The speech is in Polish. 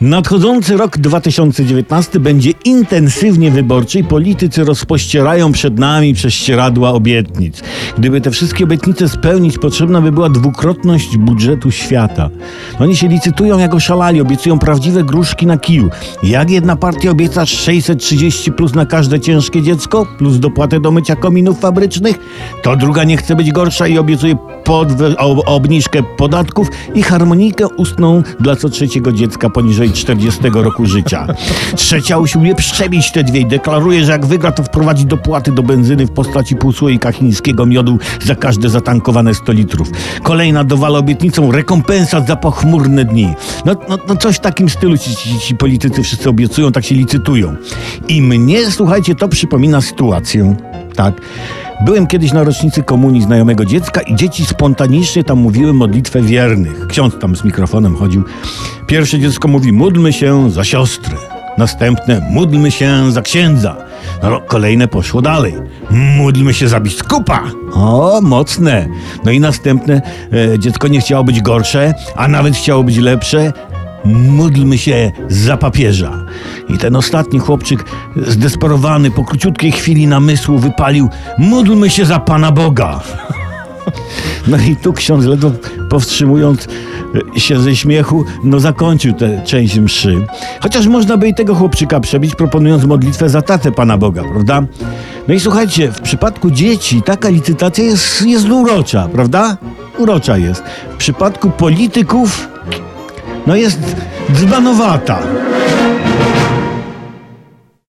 Nadchodzący rok 2019 będzie intensywnie wyborczy i politycy rozpościerają przed nami prześcieradła obietnic. Gdyby te wszystkie obietnice spełnić, potrzebna by była dwukrotność budżetu świata. Oni się licytują jak oszalali, obiecują prawdziwe gruszki na kiju. Jak jedna partia obieca 630 plus na każde ciężkie dziecko, plus dopłatę do mycia kominów fabrycznych, to druga nie chce być gorsza i obiecuje podwe- obniżkę podatków i harmonijkę ustną dla co trzeciego dziecka poniżej 40 roku życia. Trzecia usiłuje przebić te dwie i deklaruje, że jak wygra, to wprowadzi dopłaty do benzyny w postaci półsłoika chińskiego miodu za każde zatankowane 100 litrów. Kolejna dowala obietnicą rekompensat za pochmurne dni. No, no, no coś w takim stylu ci, ci, ci politycy wszyscy obiecują, tak się licytują. I mnie, słuchajcie, to przypomina sytuację, tak, Byłem kiedyś na rocznicy komunii znajomego dziecka i dzieci spontanicznie tam mówiły modlitwę wiernych. Ksiądz tam z mikrofonem chodził. Pierwsze dziecko mówi, módlmy się za siostrę. Następne, módlmy się za księdza. No, kolejne poszło dalej. Módlmy się za biskupa. O, mocne. No i następne, e, dziecko nie chciało być gorsze, a nawet chciało być lepsze. Módlmy się za papieża. I ten ostatni chłopczyk, zdesperowany po króciutkiej chwili namysłu, wypalił: Módlmy się za Pana Boga. No i tu ksiądz, ledwo powstrzymując się ze śmiechu, no zakończył tę część mszy. Chociaż można by i tego chłopczyka przebić, proponując modlitwę za tatę Pana Boga, prawda? No i słuchajcie, w przypadku dzieci taka licytacja jest, jest urocza, prawda? Urocza jest. W przypadku polityków no jest dzbanowata.